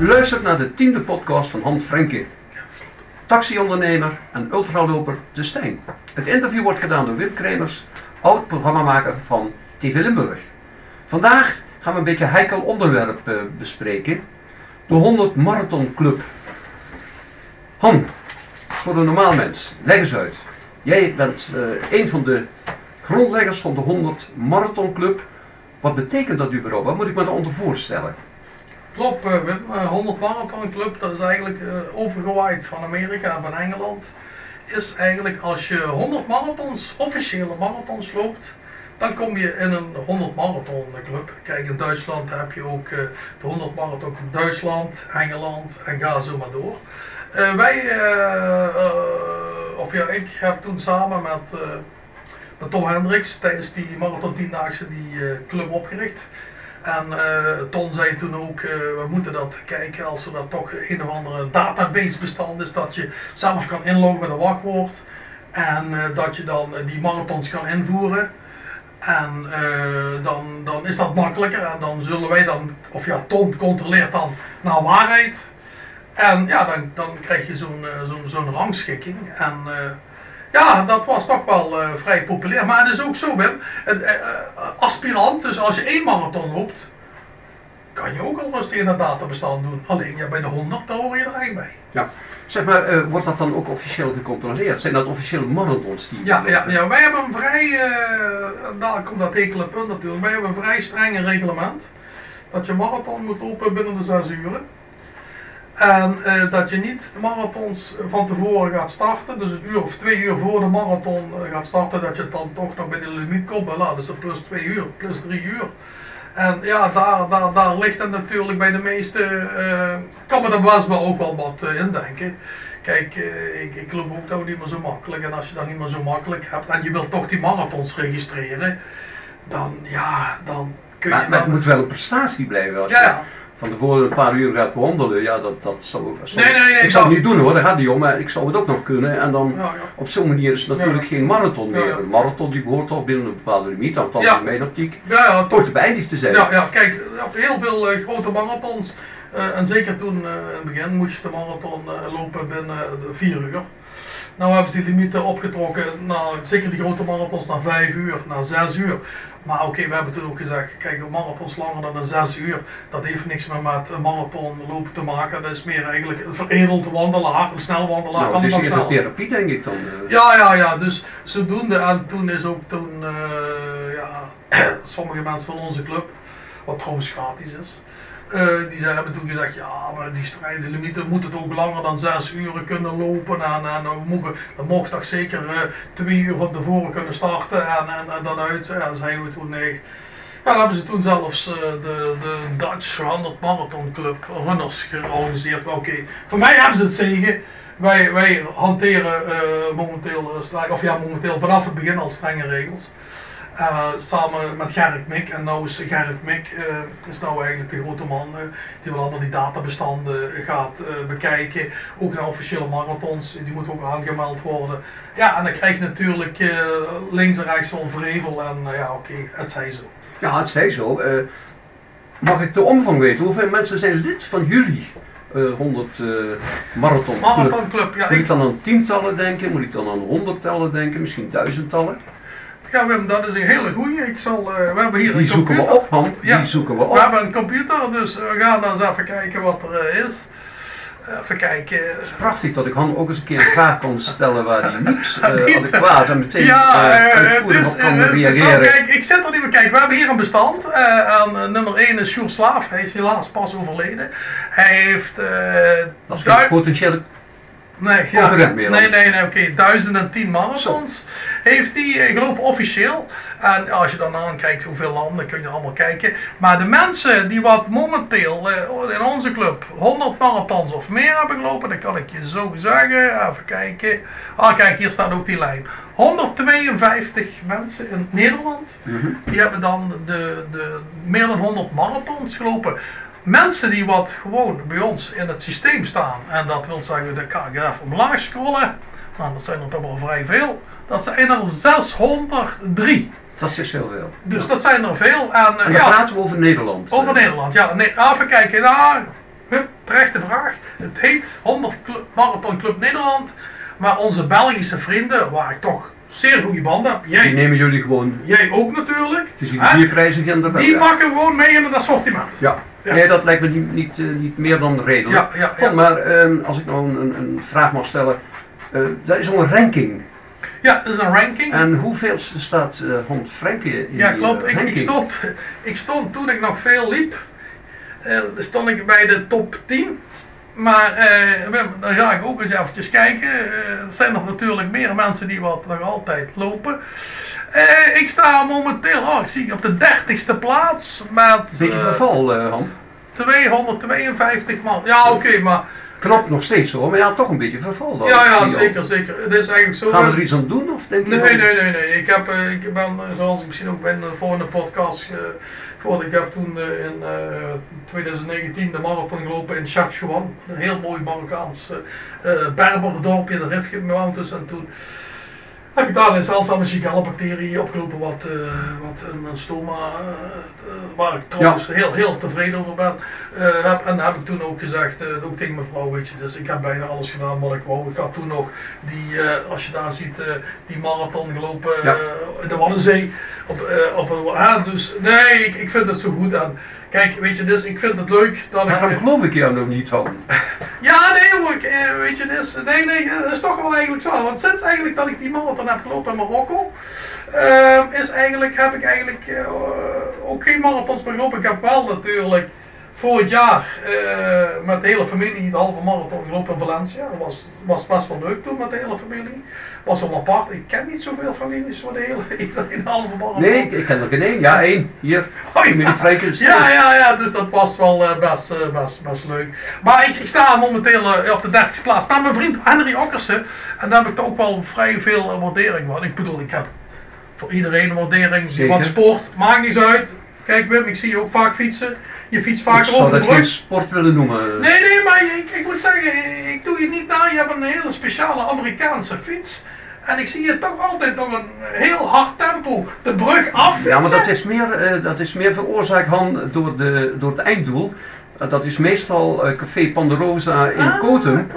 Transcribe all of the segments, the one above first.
U luistert naar de tiende podcast van Han Frenke. Taxiondernemer en ultraloper De Stijn. Het interview wordt gedaan door Wim Kremers, oud-programmamaker van TV Limburg. Vandaag gaan we een beetje heikel onderwerp eh, bespreken. De 100 Marathon Club. Han, voor de normaal mens, leg eens uit. Jij bent eh, een van de grondleggers van de 100 Marathon Club. Wat betekent dat überhaupt? Wat moet ik me daaronder voorstellen? Klopt. Eh, 100 Marathon Club, dat is eigenlijk eh, overgewaaid van Amerika en van Engeland. Is eigenlijk als je 100 marathons, officiële marathons loopt, dan kom je in een 100 marathon club. Kijk, in Duitsland heb je ook eh, de 100 marathon club Duitsland, Engeland en ga zo maar door. Eh, wij, of ja, ik heb toen samen met, met Tom Hendricks tijdens die marathon tiendaagse die club opgericht. En eh, Ton zei toen ook, eh, we moeten dat kijken als er dat toch een of andere database bestand is, dat je zelf kan inloggen met een wachtwoord. En eh, dat je dan die marathons kan invoeren. En dan, dan is dat makkelijker en dan zullen wij dan, of ja, Ton controleert dan naar waarheid. En ja, dan, dan krijg je zo'n zo'n zo'n rangschikking. En ja, dat was toch wel eh, vrij populair. Maar het is ook zo, Wim, het, eh, eh, aspirant, dus als je één marathon loopt, kan je ook al rustig in dat databestand doen. Alleen ja, bij de 100 daar hoor je er eigenlijk bij. Ja. Zeg maar, wordt dat dan ook officieel gecontroleerd? Zijn dat officiële marathons die... Ja, ja, ja wij hebben een vrij, daar komt dat hekele punt natuurlijk, wij hebben een vrij strenge reglement. Dat je marathon moet lopen binnen de 6 uur. En eh, dat je niet marathons van tevoren gaat starten, dus een uur of twee uur voor de marathon eh, gaat starten, dat je dan toch nog bij de limiet komt. Maar nou, dus dat plus twee uur, plus drie uur. En ja, daar, daar, daar ligt het natuurlijk bij de meeste, eh kan me er best wel ook wel wat in denken. Kijk, ik, ik loop ook nou niet meer zo makkelijk. En als je dat niet meer zo makkelijk hebt en je wilt toch die marathons registreren, dan ja, dan kun je Maar, maar het moet wel een prestatie blijven. Als Ja, je ja. Van tevoren een paar uur gaat wandelen, ja, dat, dat zou... zou- Nee, nee, nee, ik zou het niet doen hoor, dat gaat niet om, maar ik zou het ook nog kunnen. En dan Ja, ja. op zo'n manier is het natuurlijk geen marathon meer. Een marathon die behoort toch binnen een bepaalde limiet, althans Ja. in mijn optiek, Ja, ja, kort beëindigd te zijn. Ja, ja, kijk, op heel veel eh, grote marathons, eh, en zeker toen eh, in het begin moest je de marathon lopen binnen de 4 uur. Nou hebben ze die limieten opgetrokken, naar, zeker die grote marathons, naar 5 uur, naar 6 uur. Maar oké, we hebben toen ook gezegd, kijk, een marathons langer dan een 6 uur, dat heeft niks meer met een marathon lopen te maken. Dat is meer eigenlijk een veredeld wandelaar, een snel wandelaar. Nou, kan is eerder sneller. therapie denk ik dan. eh. Ja, ja, ja, dus zodoende. En toen is ook toen, eh, ja, sommige mensen van onze club, wat trouwens gratis is, eh, die ze hebben toen gezegd, ja, maar die strijdenlimieten moeten het ook langer dan zes uren kunnen lopen. En, en we mogen, dan mocht toch zeker eh, twee uur van tevoren kunnen starten en, en, dan uit. Ja, zeiden we toen nee. Ja, dan hebben ze toen zelfs eh, de, de Dutch 100 Marathon Club runners georganiseerd. Oké, voor mij hebben ze het zegen. Wij, wij hanteren eh, momenteel, eh, of ja, momenteel vanaf het begin al strenge regels. Eh, samen met Gerrit Mik. En nou is Gerrit Mik eh, is nou eigenlijk de grote man eh, die wel allemaal die databestanden gaat bekijken. Ook de officiële marathons, die moeten ook aangemeld worden. Ja, en dan krijg je natuurlijk links en rechts van vrevel. En ja, oké, het zij zo. Ja, het zij zo. mag ik de omvang weten? Hoeveel mensen zijn lid van jullie eh 100 eh marathon? Marathon Club, ja, Moet ik ik, dan aan tientallen denken? Moet ik dan aan honderdtallen denken? Misschien duizendtallen? Ja Wim, dat is een hele goeie. Ik zal, eh, we hebben hier Die een zoeken we computer. op, Han. Ja. Die zoeken we We op. hebben een computer, dus we gaan dan eens even kijken wat er eh, is. Even kijken. Prachtig dat ik Han ook eens een keer een vraag kon stellen waar niet eh, Niet- adequaat en meteen Ja, eh, eh, het uitvoerig is, op kan het is zo, reageren. kijk, ik zet er niet meer kijken. We hebben hier een bestand. eh, aan eh, nummer 1 is Sjoerd Slaaf. Hij is helaas pas overleden. Hij heeft... eh Dat is potentiële... Nee, ja, nee, nee, nee oké. 1010 marathons heeft hij eh, gelopen officieel. En als je dan aankijkt hoeveel landen, kun je allemaal kijken. Maar de mensen die wat momenteel eh, in onze club 100 marathons of meer hebben gelopen, dan kan ik je zo zeggen. Even kijken. Ah, kijk, hier staat ook die lijn. 152 mensen in Nederland. Mhm. Die hebben dan de, de meer dan 100 marathons gelopen. Mensen die wat gewoon bij ons in het systeem staan, en dat wil zeggen, ik even omlaag scrollen. Nou, dat zijn er toch wel vrij veel. Dat zijn er 603. Dat is heel veel. Dus dat zijn er veel. En, eh, En ja, praten we over Nederland. over Nederland. Ja, nee, even kijken. Nou, hup, terechte vraag. Het heet 100 Club, Marathon Club Nederland. Maar onze Belgische vrienden, waar ik toch zeer goede banden heb. Die Jij, nemen jullie gewoon, jij ook natuurlijk. gezien de bierprijzen Die pakken gewoon mee in het assortiment. Ja. Ja. Nee, dat lijkt me niet, niet, eh, niet meer dan redelijk. Ja, ja, maar ehm, als ik nou een, een, vraag mag stellen. eh dat is al een ranking. Ja, dat is een ranking. En hoeveel staat eh Hond Frenkie in Ja, die klopt. Ik, ik, stond, ik stond toen ik nog veel liep, stond ik bij de top 10. Maar eh, Wim, dan ga ik ook eens eventjes kijken. Eh, er zijn nog natuurlijk meer mensen die wat nog altijd lopen. Eh, ik sta momenteel, oh, ik zie op de 30ste plaats met Beetje eh, verval, Han. 252 man. Ja, oké, maar Knap nog steeds hoor, maar ja, toch een beetje verval dan. ja, ja, zeker, zeker. Het is eigenlijk zo. Gaan we er iets aan doen? Of denk je Nee, nee, nee, nee. Ik, heb, ik ben, zoals ik misschien ook bij de volgende podcast eh, gehoord, ik heb toen eh, in eh, 2019 de marathon gelopen in Chefchaouen. Een heel mooi Marokkaans eh eh, Berberdorpje, de Rifje Mountains. En toen heb ik daar een zeldzame Shigella-bacterie opgelopen, wat, eh, wat een, een stoma, eh, eh, waar ik trouwens heel, heel tevreden over ben. Eh, heb, en heb ik toen ook gezegd, eh, ook tegen mijn vrouw, weet je, dus ik heb bijna alles gedaan wat ik wou. Ik had toen nog die, eh, als je daar ziet, eh, die marathon gelopen Ja. eh, in de Waddenzee. Op, eh, op een, ah, dus nee, ik, ik vind het zo goed. En kijk, weet je, dus ik vind het leuk dat ik... Waarom eh, geloof ik jou nog niet van? ja, nee hoor, ik, eh, weet je, dus, nee, nee, dat is toch wel eigenlijk zo. Want sinds eigenlijk dat ik die marathon heb gelopen in Marokko, eh, is eigenlijk, heb ik eigenlijk eh, ook geen marathons meer gelopen. Ik heb wel natuurlijk vorig jaar eh, met de hele familie de halve marathon gelopen in Valencia. Dat was, was best wel leuk toen met de hele familie. Was wel apart. Ik ken niet zoveel families voor de hele iedereen de halve marathon. Nee, ik, ken er geen één. Ja, één. Hier. Oh, ja. Ja, ja, ja, dus dat was wel eh, best, eh, best, best leuk. Maar ik, ik sta momenteel op de 30 plaats. Maar mijn vriend Henry Okkersen, en daar heb ik ook wel vrij veel waardering van. Ik bedoel, ik heb voor iedereen een waardering. Want sport, maakt niet uit. Kijk Wim, ik zie je ook vaak fietsen. Je fietst Ik zou over de dat geen brug. sport willen noemen. Nee, nee, maar ik, ik moet zeggen, ik doe je niet na. Je hebt een hele speciale Amerikaanse fiets. En ik zie je toch altijd nog een heel hard tempo de brug af Ja, maar dat is meer, eh, dat is meer veroorzaakt Han door, de, door het einddoel. Eh, dat is meestal eh, Café Panderosa in Ah, Koten.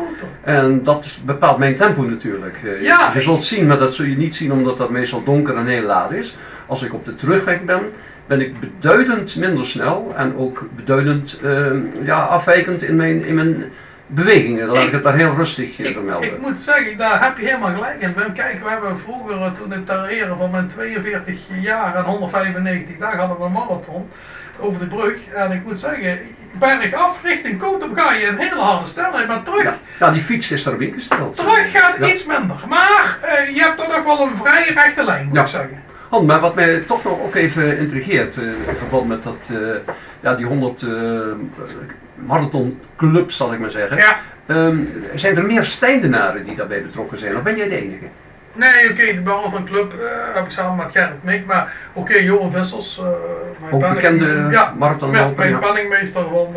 En dat bepaalt mijn tempo natuurlijk. Ja, je zult zien, maar dat zul je niet zien omdat dat meestal donker en heel laat is. Als ik op de terugweg ben, ben ik beduidend minder snel en ook beduidend eh, ja, afwijkend in mijn, in mijn bewegingen. Dan laat ik het daar heel rustig eh, Ik, vermelden. ik moet zeggen, daar heb je helemaal gelijk in. Kijk, we hebben vroeger, eh, toen ik ter ere van mijn 42 jaar en 195 dagen hadden we een marathon over de brug. En ik moet zeggen, bergaf richting Kotum ga je een hele harde snelheid, maar terug, Ja, ja, die fiets is daarop ingesteld. terug gaat Ja. iets minder. Maar eh, je hebt toch nog wel een vrij rechte lijn, moet Ja. ik zeggen. Han, maar wat mij toch nog ook even intrigeert, eh, in verband met dat, eh, ja, die 100 eh marathonclubs, zal ik maar zeggen. Ja. Ehm, zijn er meer Steindenaren die daarbij betrokken zijn, of ben jij de enige? Nee, oké, de Marathon Club eh, heb ik samen met Gerrit Meek, maar oké, Johan Vissels, mijn Ook bekende ja, marathonloper, mijn ja. penningmeester van,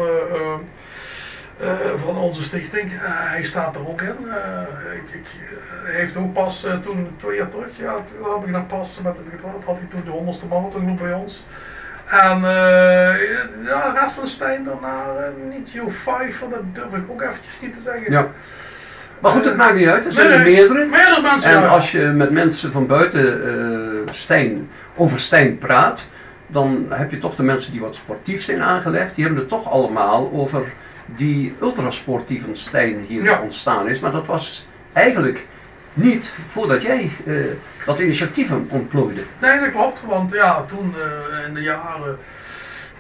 eh, van onze stichting. Eh, hij staat er ook in. Eh, ik, ik, hij heeft ook pas toen, twee jaar terug, ja, toen heb ik nog pas met hem gepraat, had hij toen de honderdste marathon bij ons. En ja, de rest van Stijn daarna niet Jo 5, dat durf ik ook eventjes niet te zeggen. Ja. Maar goed, het maakt niet uit, er zijn Nee, er meerdere. Meerdere mensen, En als je met mensen van buiten Stijn, over Stijn praat, dan heb je toch de mensen die wat sportief zijn aangelegd, die hebben het toch allemaal over die ultrasportieve Stijn hier Ja. ontstaan is. Maar dat was eigenlijk niet voordat jij eh, dat initiatief ontplooide. Nee, dat klopt, want ja, toen eh, in de jaren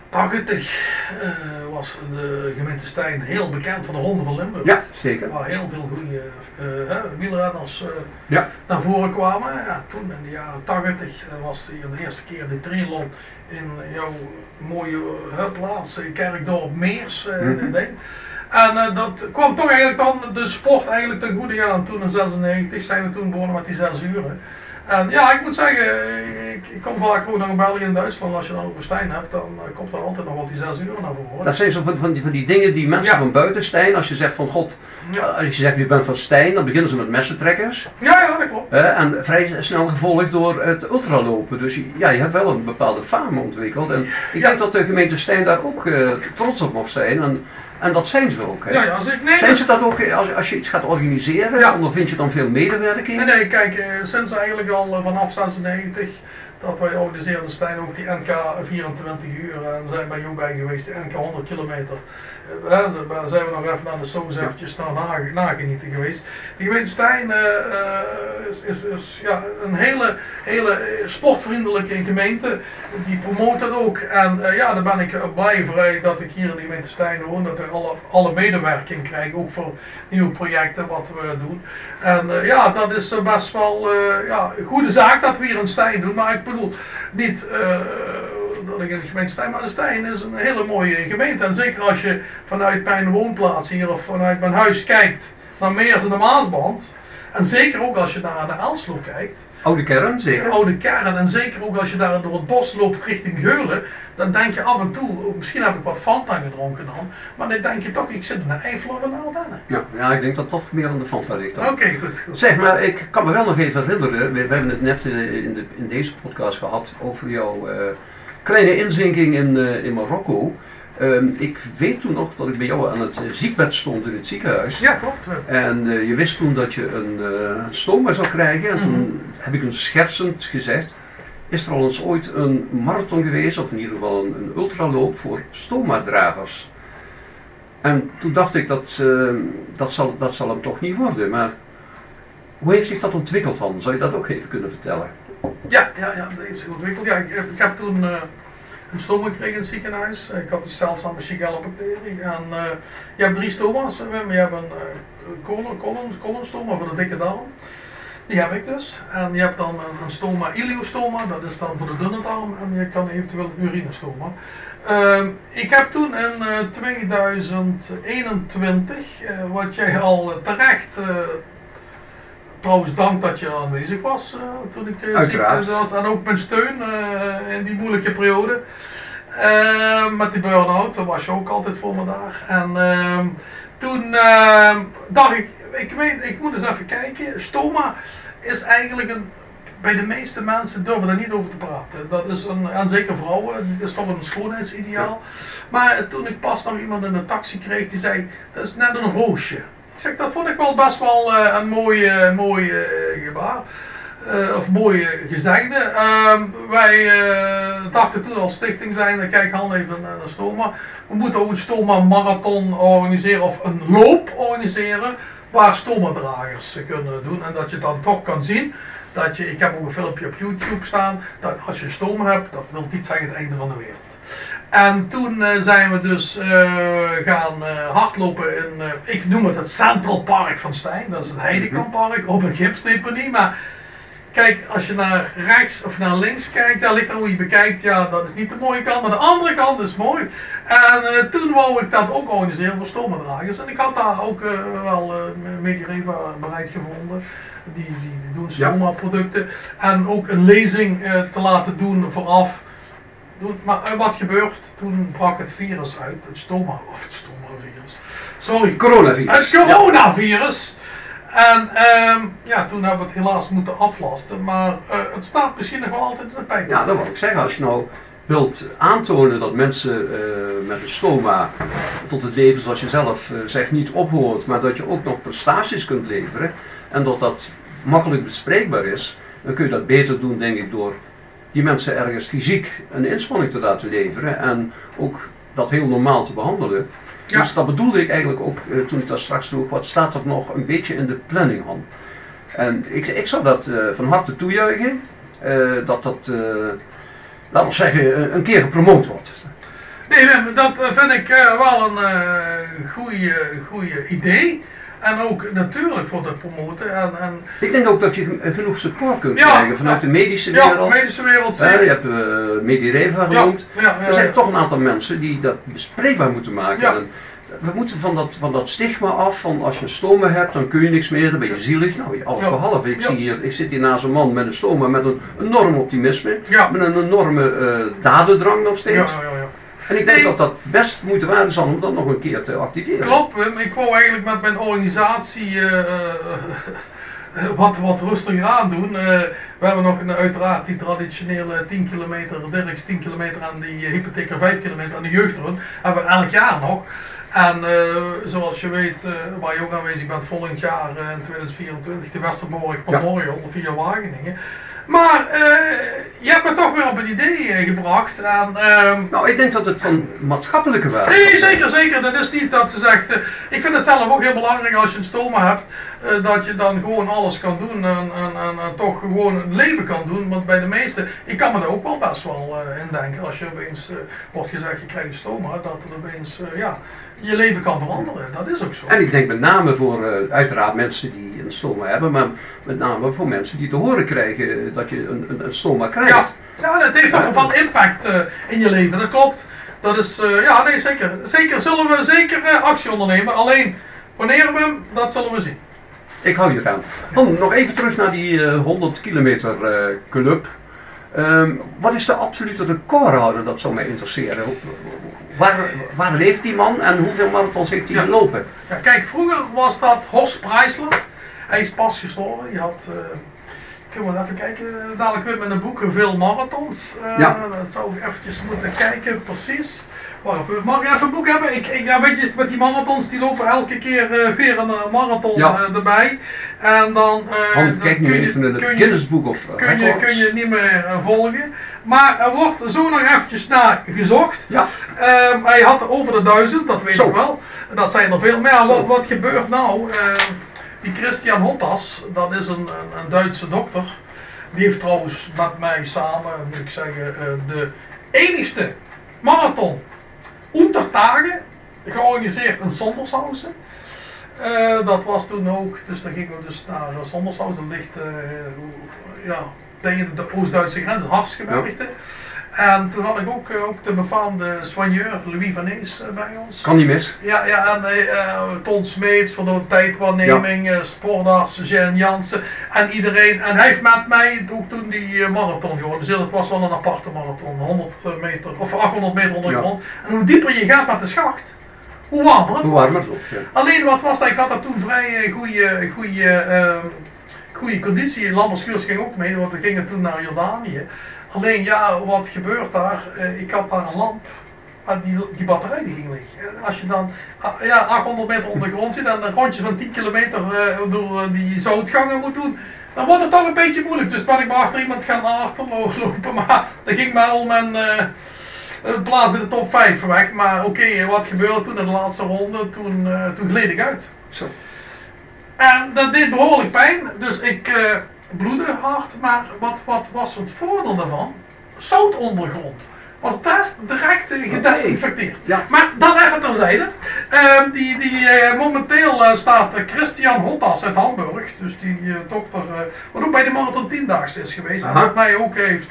80 eh, was de gemeente Stijn heel bekend van de Ronde van Limburg. Ja, zeker. Waar heel veel goede hè, wielrenners Ja. naar voren kwamen. Ja, toen in de jaren 80 eh, was hier de eerste keer de triathlon in jouw mooie eh, plaats, Kerkdorp Meers. eh, Mhm. en. En eh, dat kwam toch eigenlijk dan de sport eigenlijk ten goede aan. Toen in 96 zijn we toen begonnen met die zes uren. En ja, ik moet zeggen, ik, ik kom vaak ook naar België en Duitsland. Als je dan over Stijn hebt, dan eh, komt er altijd nog wat die zes uren naar voren. Dat zijn zo van, van, die, van die dingen die mensen Ja. van buiten Stijn, als je zegt van god, Ja, als je zegt je bent van Stijn, dan beginnen ze met messentrekkers. ja, ja dat klopt. En vrij snel gevolgd door het ultralopen. Dus ja, je hebt wel een bepaalde faam ontwikkeld. En ik Ja. denk dat de gemeente Stijn daar ook eh, trots op mag zijn. En En dat zijn ze ook. Hè? Ja, ja, nee, zijn ze dat ook eh, als, als je iets gaat organiseren? Ja. Ondervind je dan veel medewerking? Nee, nee, kijk, eh, sinds eigenlijk al eh, vanaf 96 dat wij organiseerden Stijn ook die NK 24 uur en zijn bij jou bij geweest, de NK 100 kilometer. Eh, hè, daar zijn we nog even aan de SOS eventjes nage- nagenieten geweest. De gemeente Stijn eh, eh, is, is, is ja, een hele, hele eh, sportvriendelijke gemeente. Die promoot dat ook. En eh, ja, daar ben ik eh, blij voor eh, dat ik hier in de gemeente Stijn woon. Dat ik alle, alle medewerking krijg, ook voor nieuwe projecten wat we doen. En eh, ja, dat is eh, best wel eh, ja, een goede zaak dat we hier in Stijn doen. Maar ik bedoel niet eh, dat ik in de gemeente Stijn, maar Stijn is een hele mooie gemeente. En zeker als je vanuit mijn woonplaats hier of vanuit mijn huis kijkt naar Meers en de Maasband. En zeker ook als je naar de Elslo kijkt, Oude kern, zeker. oude kern. En zeker ook als je daar door het bos loopt richting Geulen. Dan denk je af en toe, misschien heb ik wat Fanta gedronken dan. Maar dan denk je toch, ik zit in de Eifel of in. Ja, ja, ik denk dat toch meer aan de Fanta ligt. Oké, goed. goed. Zeg, maar ik kan me wel nog even herinneren, we, we hebben het net eh, in, de, in deze podcast gehad over jouw eh, kleine inzinking in, eh, in Marokko. Ehm, ik weet toen nog dat ik bij jou aan het eh, ziekbed stond in het ziekenhuis. Ja, klopt. En eh, je wist toen dat je een uh, stoma zou krijgen. En toen Mhm. heb ik een schertsend gezegd, is er al eens ooit een marathon geweest, of in ieder geval een, een ultraloop voor stoma-dragers? En toen dacht ik, dat, eh, dat, zal, dat zal hem toch niet worden. Maar hoe heeft zich dat ontwikkeld dan? Zou je dat ook even kunnen vertellen? Ja, ja, ja, dat heeft zich ontwikkeld. Ja, ik, heb, ik heb toen eh, een stoma gekregen in het ziekenhuis. Ik had die zeldzame Shigella-bacterie. En eh, je hebt drie stoma's, Wim. Je hebt een uh, colon, colon, colonstoma voor de dikke darm. Die heb ik dus. En je hebt dan een, stoma iliostoma, dat is dan voor de dunne darm. En je kan eventueel een urinestoma. Uh, ik heb toen in uh, 2021, uh, wat jij al terecht trouwens dank dat je aanwezig was uh, toen ik uh, ziek was. En ook mijn steun uh, in die moeilijke periode. met die burn-out, daar was je ook altijd voor me daar. En ehm, toen ehm, dacht ik, ik weet, ik moet eens even kijken. Stoma is eigenlijk een, bij de meeste mensen durven er niet over te praten. Dat is een, en zeker vrouwen, dat is toch een schoonheidsideaal. Maar toen ik pas nog iemand in de taxi kreeg die zei, dat is net een roosje. Ik zeg, dat vond ik wel best wel uh, een mooie, mooie uh, gebaar. Uh, of mooie gezegde. wij dachten toen als stichting zijn, kijk Han even naar Stoma. We moeten ook een Stoma marathon organiseren of een loop organiseren. Waar Stoma-dragers kunnen doen. En dat je dan toch kan zien. Dat je, ik heb ook een filmpje op YouTube staan. Dat als je stoma hebt, dat wil niet zeggen het einde van de wereld. En toen uh, zijn we dus uh, gaan uh, hardlopen in, ik noem het het Central Park van Stijn. Dat is het Heidekampark op een gipsdeponie. Maar kijk, als je naar rechts of naar links kijkt, daar ligt er hoe je bekijkt. Ja, dat is niet de mooie kant, maar de andere kant is mooi. En toen wou ik dat ook organiseren voor stomadragers. En ik had daar ook wel Mediareva bereid gevonden. Die, die, die doen stoma producten. En ook een lezing te laten doen vooraf. Maar wat gebeurt? Toen brak het virus uit, het stoma, of het stoma-virus. Sorry. Coronavirus. Het coronavirus. Ja. En um, ja, toen hebben we het helaas moeten aflasten. Maar uh, het staat misschien nog wel altijd in de pijp. Ja, dat wil ik zeggen. Als je nou wilt aantonen dat mensen uh, met een stoma tot het leven zoals je zelf uh, zegt niet ophoort, maar dat je ook nog prestaties kunt leveren en dat dat makkelijk bespreekbaar is, dan kun je dat beter doen, denk ik, door die mensen ergens fysiek een inspanning te laten leveren en ook dat heel normaal te behandelen. Ja. Dus dat bedoelde ik eigenlijk ook uh, toen ik dat straks vroeg, wat staat er nog een beetje in de planning van? En ik, ik zou dat uh, van harte toejuichen, uh, dat dat, laten we zeggen, een keer gepromoot wordt. Nee, dat vind ik wel een goede idee. En ook natuurlijk voor te promoten. En, en ik denk ook dat je genoeg support kunt ja, krijgen vanuit de medische wereld. Ja, medische wereld zeker. je hebt uh, Medireva genoemd. Er zijn toch een aantal mensen die dat bespreekbaar moeten maken. En we moeten van dat, van dat stigma af van als je een stoma hebt, dan kun je niks meer, dan ben je zielig. Nou, alles behalve. Ik, zie hier, ik zit hier naast een man met een stoma met een enorm optimisme. Met een enorme uh, dadendrang nog steeds. En ik denk nee. dat dat best moeite waard is om dat nog een keer te activeren. Klopt. Ik wou eigenlijk met mijn organisatie uh, wat, wat rustiger aan doen. Uh, we hebben nog een, uiteraard die traditionele 10 kilometer, Dirks 10 kilometer en die hypotheker 5 kilometer aan de jeugdrun. Hebben we elk jaar nog. En eh, zoals je weet, eh, waar je ook aanwezig bent volgend jaar eh, in 2024, de Westerbork Memorial via Wageningen. Maar eh, je hebt me toch weer op een idee eh, gebracht. En, ehm, Nou, ik denk dat het van maatschappelijke waarde Nee, nee, zeker, zeker. Dat is niet dat ze zegt. eh, ik vind het zelf ook heel belangrijk als je een stoma hebt. eh, dat je dan gewoon alles kan doen en, en, en, en toch gewoon een leven kan doen. Want bij de meesten, ik kan me er ook wel best wel in denken. Als je opeens wordt gezegd je krijgt een stoma, dat het opeens ja, je leven kan veranderen. Dat is ook zo. En ik denk met name voor eh, uiteraard mensen die een stoma hebben, maar met name voor mensen die te horen krijgen dat je een, een, een stoma krijgt. Ja, ja, dat heeft toch wel impact eh, in je leven, dat klopt. Dat is, eh, ja, nee, zeker. Zeker zullen we zeker actie ondernemen. Alleen, wanneer we hem, dat zullen we zien. Ik hou je eraan. Dan nog even terug naar die eh, 100 kilometer club. Ehm, wat is de absolute recordhouder? Dat zou mij interesseren. Waar, waar leeft die man en hoeveel marathons heeft hij Ja. gelopen? Ja, kijk, vroeger was dat Horst Preisler. Hij is pas gestorven. Die had, eh kunnen we even kijken, dadelijk weer met een boek, veel marathons. Eh, Ja. Dat zou ik eventjes moeten kijken, precies. Wacht mag ik even een boek hebben? Ik, ik, ja, weet je, met die marathons, die lopen elke keer eh, weer een marathon Ja. erbij. En dan, dan kijk nu even in het of kun je, kun je niet meer volgen. Maar er wordt zo nog eventjes naar gezocht. Ja, Ehm, hij had er over de duizend, dat weet Zo. ik wel. Dat zijn er veel. Maar ja, wat, wat gebeurt nou? Ehm, die Christian Hottas, dat is een, een, een Duitse dokter. Die heeft trouwens met mij samen, moet ik zeggen, eh, de enigste marathon onder dagen georganiseerd in Sondershausen. Eh, dat was toen ook, dus dan gingen we dus naar uh, Sondershausen, ligt eh, ja, tegen de Oost-Duitse grens, het Harsgebergte. En toen had ik ook, eh, ook de befaamde soigneur Louis van Ees eh, bij ons. kan niet mis. Ja, ja en eh, Ton Smeets voor de tijdwaarneming, eh, sportarts, Jean Jansen en iedereen. En hij heeft met mij ook toen die marathon georganiseerd. Het was wel een aparte marathon, 100 meter of 800 meter onder de Ja. grond. En hoe dieper je gaat met de schacht, hoe warmer het Hoe wordt. warm het loopt. Ja. Alleen wat was dat? Ik had daar toen vrij goede, goede, goede conditie. Lamberschuurs ging ook mee, want we gingen toen naar Jordanië. Alleen ja, wat gebeurt daar? Eh, ik had daar een lamp. Maar die, die batterij die ging leeg. En Als je dan ah, ja, 800 meter onder de grond zit en een rondje van 10 kilometer eh, door eh, die zoutgangen moet doen, dan wordt het toch een beetje moeilijk. Dus ben ik maar achter iemand gaan achterlopen. Maar dan ging mij al mijn eh, eh, plaats bij de top 5 weg. Maar oké, wat gebeurde toen in de laatste ronde? Toen, eh, toen gleed ik uit. Zo. En dat deed behoorlijk pijn, dus ik eh, bloedde hard. Maar wat, wat was het voordeel daarvan? Zoutondergrond. Was daar direct eh, gedesinfecteerd. Ja. Maar dat even terzijde. Ehm die, die, eh, momenteel staat Christian Hottas uit Hamburg, dus die dokter, wat ook bij de Marathon 10-daagse is geweest. En wat mij ook heeft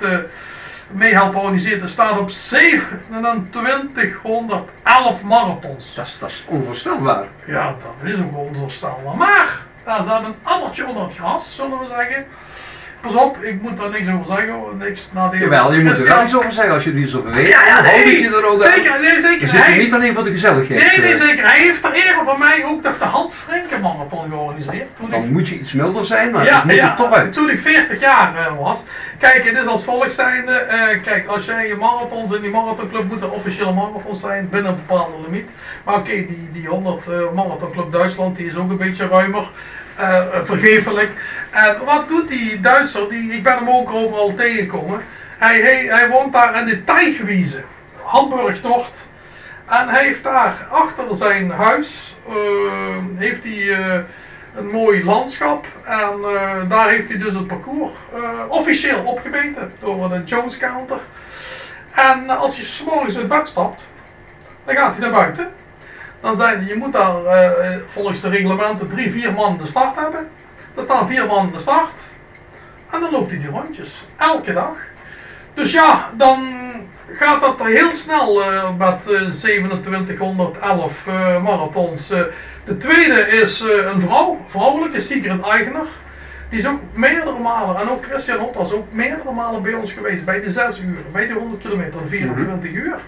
eh mee helpen organiseren, staat op 2711 marathons. Dat is, dat is onvoorstelbaar. Ja, dat is ook onvoorstelbaar. Maar daar staat een allertje onder het gras, zullen we zeggen. Pas op, ik moet daar niks over zeggen, hoor. niks nadeel. Jawel, je moet er wel iets over zeggen als je er iets over weet. Ja, ja, nee, je er ook zeker, nee, Je zeker. zit er Hij, niet alleen voor de gezelligheid. nee, nee, eh, zeker. Hij heeft ter ere van mij ook nog de Hand Frenke Marathon georganiseerd. Toen ik Dan moet je iets milder zijn, maar het moet er toch uit. Toen ik 40 jaar eh, was. Kijk, het is als volgt zijnde. eh, kijk, als jij je marathons in die marathonclub moeten officiële marathons zijn binnen een bepaalde limiet. Maar oké, die, die 100 eh, marathonclub Duitsland, die is ook een beetje ruimer. Eh, vergeeflijk. En wat doet die Duitser? Die, ik ben hem ook overal tegengekomen. Hij, hij, hij woont daar in de Teichwiese, Hamburg Noord. En hij heeft daar achter zijn huis eh, heeft hij, eh, een mooi landschap. En eh, daar heeft hij dus het parcours eh, officieel opgemeten door een Jones counter. En als je s'morgens uit bed stapt, dan gaat hij naar buiten. Dan zijn, je moet daar eh, eh, volgens de reglementen drie, vier man de start hebben. Er staan vier man de start. En dan loopt hij die rondjes. Elke dag. Dus ja, dan gaat dat heel snel eh, met eh, 2711 eh, marathons. De tweede is een vrouw, vrouwelijke Sigrid Eigener. Die is ook meerdere malen, en ook Christian Hot was ook meerdere malen bij ons geweest. Bij de 6 uur, bij de 100 kilometer, de 24 uur.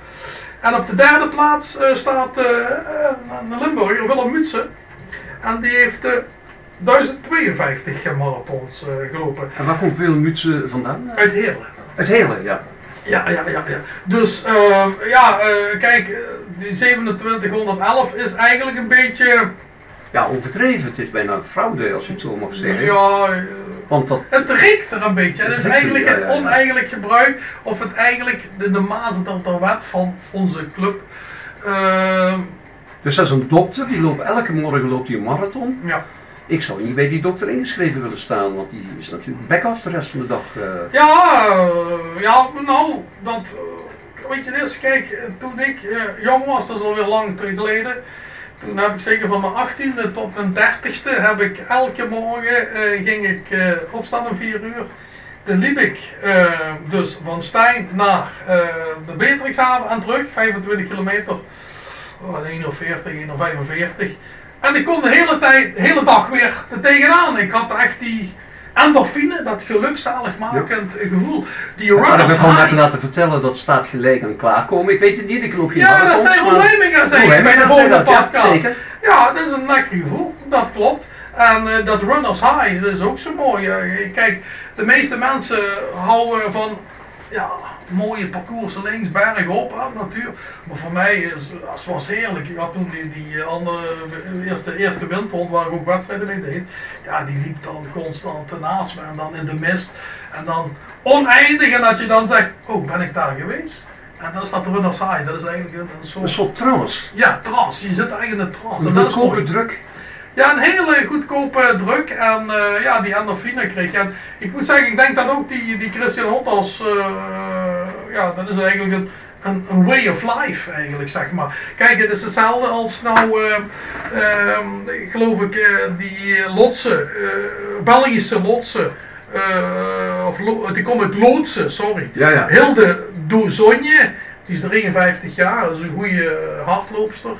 En op de derde plaats eh, staat eh, een, een Limburger, Willem Mutsen. En die heeft eh, 1052 marathons eh, gelopen. En waar komt Willem Mutsen vandaan? Uit Heerlen. Het hele, ja. Ja, ja, ja, ja. Dus, ehm, ja, eh, kijk, eh, die 2711 is eigenlijk een beetje, Ja, overdreven. Het is bijna fraude, als je het zo mag zeggen. ja, eh, Want dat, het riekt er een beetje. Het is eigenlijk ja, het oneigenlijk gebruik, of het eigenlijk de, de mazen er wet van onze club. Ehm, dus dat is een dokter, die loopt elke morgen loopt hij een marathon. ja. Ik zou niet bij die dokter ingeschreven willen staan, want die is natuurlijk back af de rest van de dag. eh. Ja, eh, ja, nou, dat, eh, weet je dit, kijk, toen ik jong was, dat is alweer lang geleden, toen heb ik zeker van mijn 18e tot mijn 30ste, heb ik elke morgen, eh, ging ik eh, opstaan om 4 uur, dan liep ik eh, dus van Stijn naar de Beatrixhaven en terug, 25 kilometer, oh, 1 uur 40, 1 uur 45. En ik kon de hele tijd, de hele dag weer er tegenaan. Ik had echt die endorfine, dat gelukzaligmakend gevoel. Die Maar ik runners heb gewoon high. even laten vertellen dat staat gelijk aan klaarkomen. Ik weet het niet, ik loop hier Ja, dat zijn ondernemingen, zei Oh, ik bij de volgende ja, podcast. Ja, dat is een lekker gevoel, dat klopt. En eh, dat runners high, dat is ook zo mooi. Eh, kijk, de meeste mensen houden van ja, mooie parcoursen links, bergop, hè, natuur. Maar voor mij is het was heerlijk. Ik had toen die, die andere eerste, eerste windhond waar ik ook wedstrijden mee deed. Ja, die liep dan constant naast me en dan in de mist. En dan oneindig en dat je dan zegt, oh ben ik daar geweest? En dat is dat runners high, dat is eigenlijk een, een soort... Een soort trance. Ja, trance. Je zit eigenlijk in een trance. Een goedkope druk. Ja, een hele goedkope druk. En eh, ja, die endorfine kreeg. En ik moet zeggen, ik denk dat ook die, die Christian Hottas, eh, ja, dat is eigenlijk een, een, een way of life eigenlijk, zeg maar. Kijk, het is hetzelfde als nou, eh, ehm, geloof ik, eh, die lotsen, eh, Belgische lotsen, of lo- die komen uit Loodsen, sorry. Ja, ja. Hilde Dozonje, die is 53 jaar, dat is een goede hardloopster,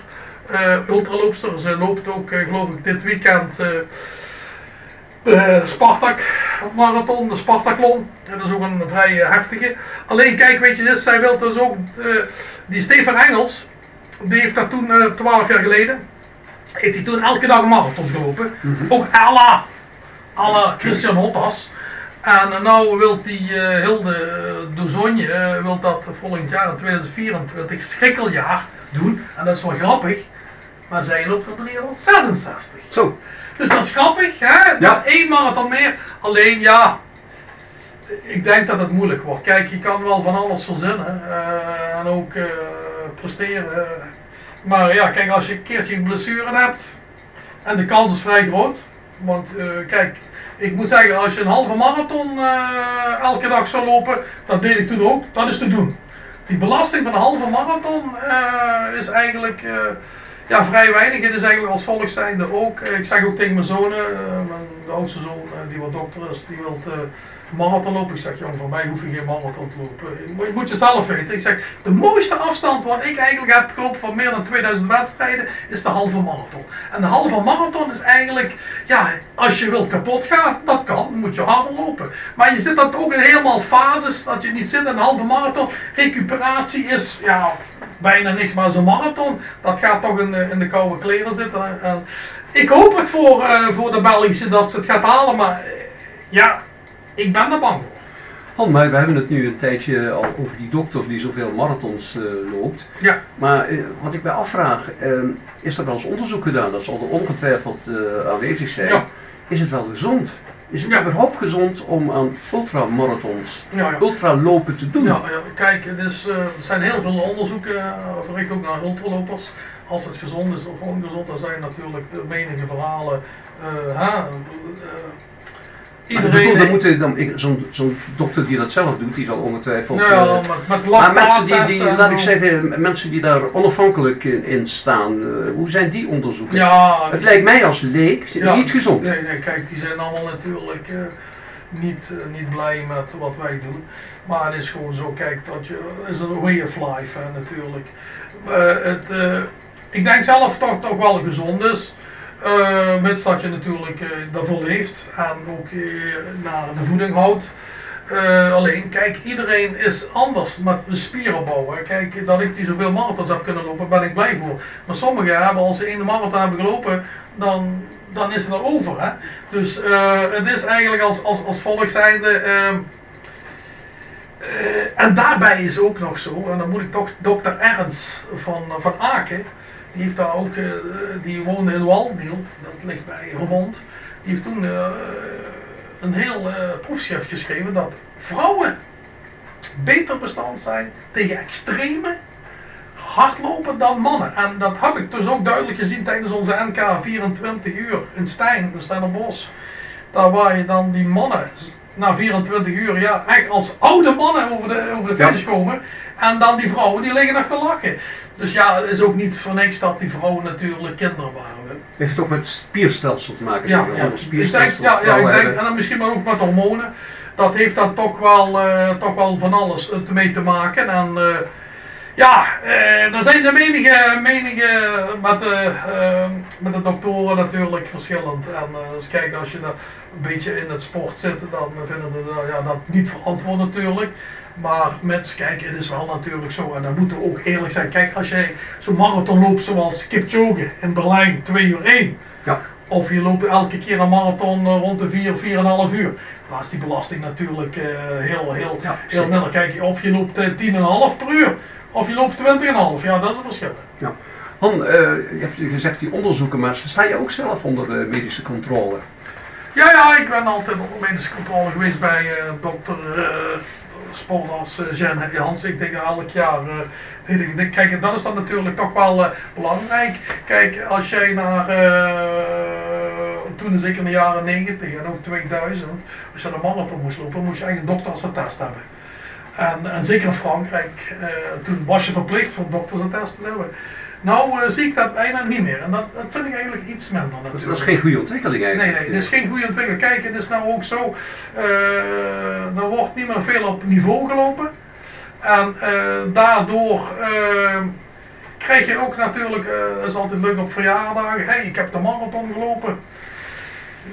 ultraloopster. Ze loopt ook, geloof ik, dit weekend de Spartak marathon, de Spartaklon. Dat is ook een vrij eh, heftige. Alleen kijk, weet je, dit, zij wil dus ook, eh, die Stefan Engels, die heeft dat toen, eh 12 jaar geleden, heeft hij toen elke dag een marathon gelopen. Ook à la, à la Christian Hottas. En uh, nou wil die eh, Hilde uh, Dozonje eh, wil dat volgend jaar in 2024 schrikkeljaar doen. En dat is wel grappig. Maar zij loopt er 366. Zo. Dus dat is grappig, hè? Ja. Dus één marathon meer. Alleen ja, ik denk dat het moeilijk wordt. Kijk, je kan wel van alles verzinnen eh, en ook eh, presteren. Maar ja, kijk, als je een keertje een blessure hebt en de kans is vrij groot. Want eh, kijk, ik moet zeggen, als je een halve marathon elke dag zou lopen, dat deed ik toen ook, dat is te doen. Die belasting van een halve marathon is eigenlijk ja, vrij weinig. Het is eigenlijk als volk zijnde ook. eh, Ik zeg ook tegen mijn zonen, eh, mijn oudste zoon eh, die wat dokter is, die wil marathon lopen. Ik zeg, jongen, voor mij hoef je geen marathon te lopen. Je moet, je zelf weten. Ik zeg, de mooiste afstand wat ik eigenlijk heb gelopen van meer dan 2000 wedstrijden, is de halve marathon. En de halve marathon is eigenlijk, ja, als je wilt kapot gaan, dat kan, moet je harder lopen. Maar je zit dan ook in helemaal fases, dat je niet zit in een halve marathon. Recuperatie is, ja, bijna niks, maar zo'n marathon, dat gaat toch in de, in de koude kleren zitten. En ik hoop het voor, uh, voor de Belgische dat ze het gaat halen, maar uh, ja, ik ben er bang voor. Han, maar we hebben het nu een tijdje al over die dokter die zoveel marathons uh, loopt. Ja. Maar uh, wat ik mij afvraag, uh, is er wel eens onderzoek gedaan? Dat zal er ongetwijfeld uh, aanwezig zijn. Ja. Is het wel gezond? Is het Ja. überhaupt gezond om aan ultramarathons, Ja, ja. ultralopen te doen? Ja, ja, kijk, dus, er zijn heel veel onderzoeken verricht ook naar ultralopers. Als het gezond is of ongezond, dan zijn natuurlijk de menige verhalen. Ha, Iedereen. Bedoel, dan moet dan, zo'n zo dokter die dat zelf doet, die zal ongetwijfeld. Ja, uh, met, met maar mensen die, die laat ik zeggen, mensen die daar onafhankelijk in, in staan, uh, hoe zijn die onderzoeken? Ja, het lijkt mij als leek ja, niet gezond. Nee, nee, kijk, die zijn allemaal natuurlijk uh, niet, niet blij met wat wij doen. Maar het is gewoon zo, kijk, dat je is een way of life hè, natuurlijk. het, ik denk zelf toch, toch wel gezond is. Uh, mits dat je natuurlijk uh, daarvoor leeft en ook uh, naar de voeding houdt. alleen, kijk, iedereen is anders met spieropbouw. Hè. Kijk, dat ik die zoveel marathons heb kunnen lopen, ben ik blij voor. Maar sommigen hebben, als ze één marathon hebben gelopen, dan, dan is het er over. Hè. Dus het is eigenlijk als, als, als volk zijnde. Eh, en daarbij is ook nog zo, en dan moet ik toch dokter Ernst van, van Aken, die heeft daar ook, eh, die woonde in Waldiel, dat ligt bij Remond, die heeft toen eh, een heel proefschrift geschreven dat vrouwen beter bestand zijn tegen extreme hardlopen dan mannen. En dat heb ik dus ook duidelijk gezien tijdens onze NK 24 uur in Stijn, in Stennerbos. Daar waar je dan die mannen na 24 uur ja, echt als oude mannen over de, over de finish komen. En dan die vrouwen die liggen nog te lachen. Dus ja, het is ook niet voor niks dat die vrouwen natuurlijk kinderen waren. Heeft het ook met spierstelsel te maken? Ja, ja. Ik denk, ja, ja, ik denk, en dan misschien maar ook met hormonen. Dat heeft dan toch wel, uh, toch wel van alles mee te maken. En uh, ja, uh, er zijn de meningen, meningen met, de, met de doktoren natuurlijk verschillend. En eens kijken, als je daar een beetje in het sport zit, dan vinden ze ja, dat niet verantwoord natuurlijk. Maar met, kijk, het is wel natuurlijk zo, en dan moeten we ook eerlijk zijn. Kijk, als jij zo'n marathon loopt zoals Kipchoge in Berlijn, 2 uur 1. Ja. Of je loopt elke keer een marathon eh, rond de 4, 4,5 uur. Dan is die belasting natuurlijk uh, heel, heel, ja, heel minder. Kijk, of je loopt uh, eh, 10,5 per uur, of je loopt 20,5. Ja, dat is een verschil. Ja. Han, uh, je hebt gezegd die onderzoeken, maar sta je ook zelf onder de medische controle? Ja, ja, ik ben altijd onder medische controle geweest bij dokter sportarts uh, Jen Jans. Ik denk elk jaar. Uh, kijk, dat is dan natuurlijk toch wel uh, belangrijk. Kijk, als jij naar. toen zeker in de jaren 90 en ook 2000. Als je een marathon moest lopen, moest je eigenlijk een doktersattest hebben. En, en zeker in Frankrijk. toen was je verplicht voor doktersattest te hebben. Nou uh, zie ik dat bijna niet meer. En dat, dat vind ik eigenlijk iets minder. Dat, dat is geen goede ontwikkeling eigenlijk. Nee, nee, het is geen goede ontwikkeling. Kijk, het is nou ook zo, uh, er wordt niet meer veel op niveau gelopen. En daardoor krijg je ook natuurlijk, dat is altijd leuk op verjaardagen, hey, ik heb de marathon gelopen.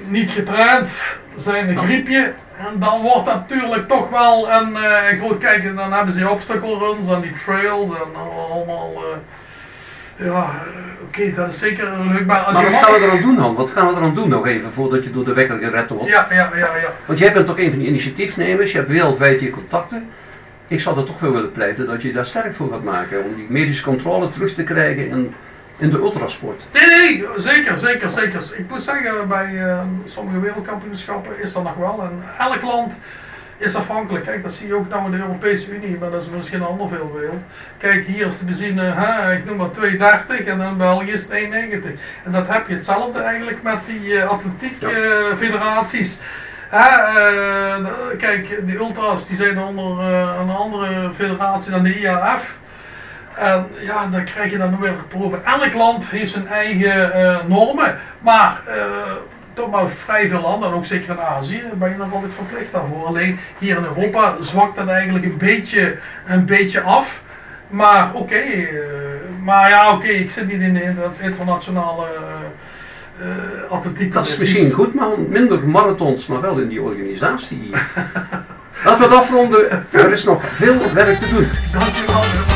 Niet getraind, zijn een griepje. En dan wordt dat natuurlijk toch wel een groot kijken. Dan hebben ze obstacle runs en die trails en allemaal ja, oké, dat is zeker leuk. Maar, als maar wat gaan we eraan doen dan? Wat gaan we eraan doen nog even voordat je door de wekker gered wordt? Ja, ja, ja, ja. Want jij bent toch een van die initiatiefnemers, je hebt wereldwijd je contacten. Ik zou er toch wel willen pleiten dat je daar sterk voor gaat maken om die medische controle terug te krijgen in, in de ultrasport. Nee, nee, zeker, zeker, zeker. Ik moet zeggen, bij uh, sommige wereldkampioenschappen is dat nog wel. En elk land is afhankelijk. Kijk, dat zie je ook nou in de Europese Unie, maar dat is misschien een ander veel Kijk, hier is de benzine, hè, ik noem maar 2,30 en in België is het 1,90. En dat heb je hetzelfde eigenlijk met die uh, atletiek uh, federaties. Uh, kijk, die ultras die zijn onder een andere federatie dan de IAF. En ja, dan krijg je dan weer proeven. Elk land heeft zijn eigen normen, maar toch maar vrij veel landen, en ook zeker in Azië, ben je nog altijd verplicht daarvoor. Alleen hier in Europa zwakt dat eigenlijk een beetje, een beetje af. Maar oké, eh, maar ja oké, ik zit niet in, de, dat internationale uh, atletiek. Dat is misschien goed, maar minder marathons, maar wel in die organisatie. Laten we het afronden, er is nog veel werk te doen. Dankjewel.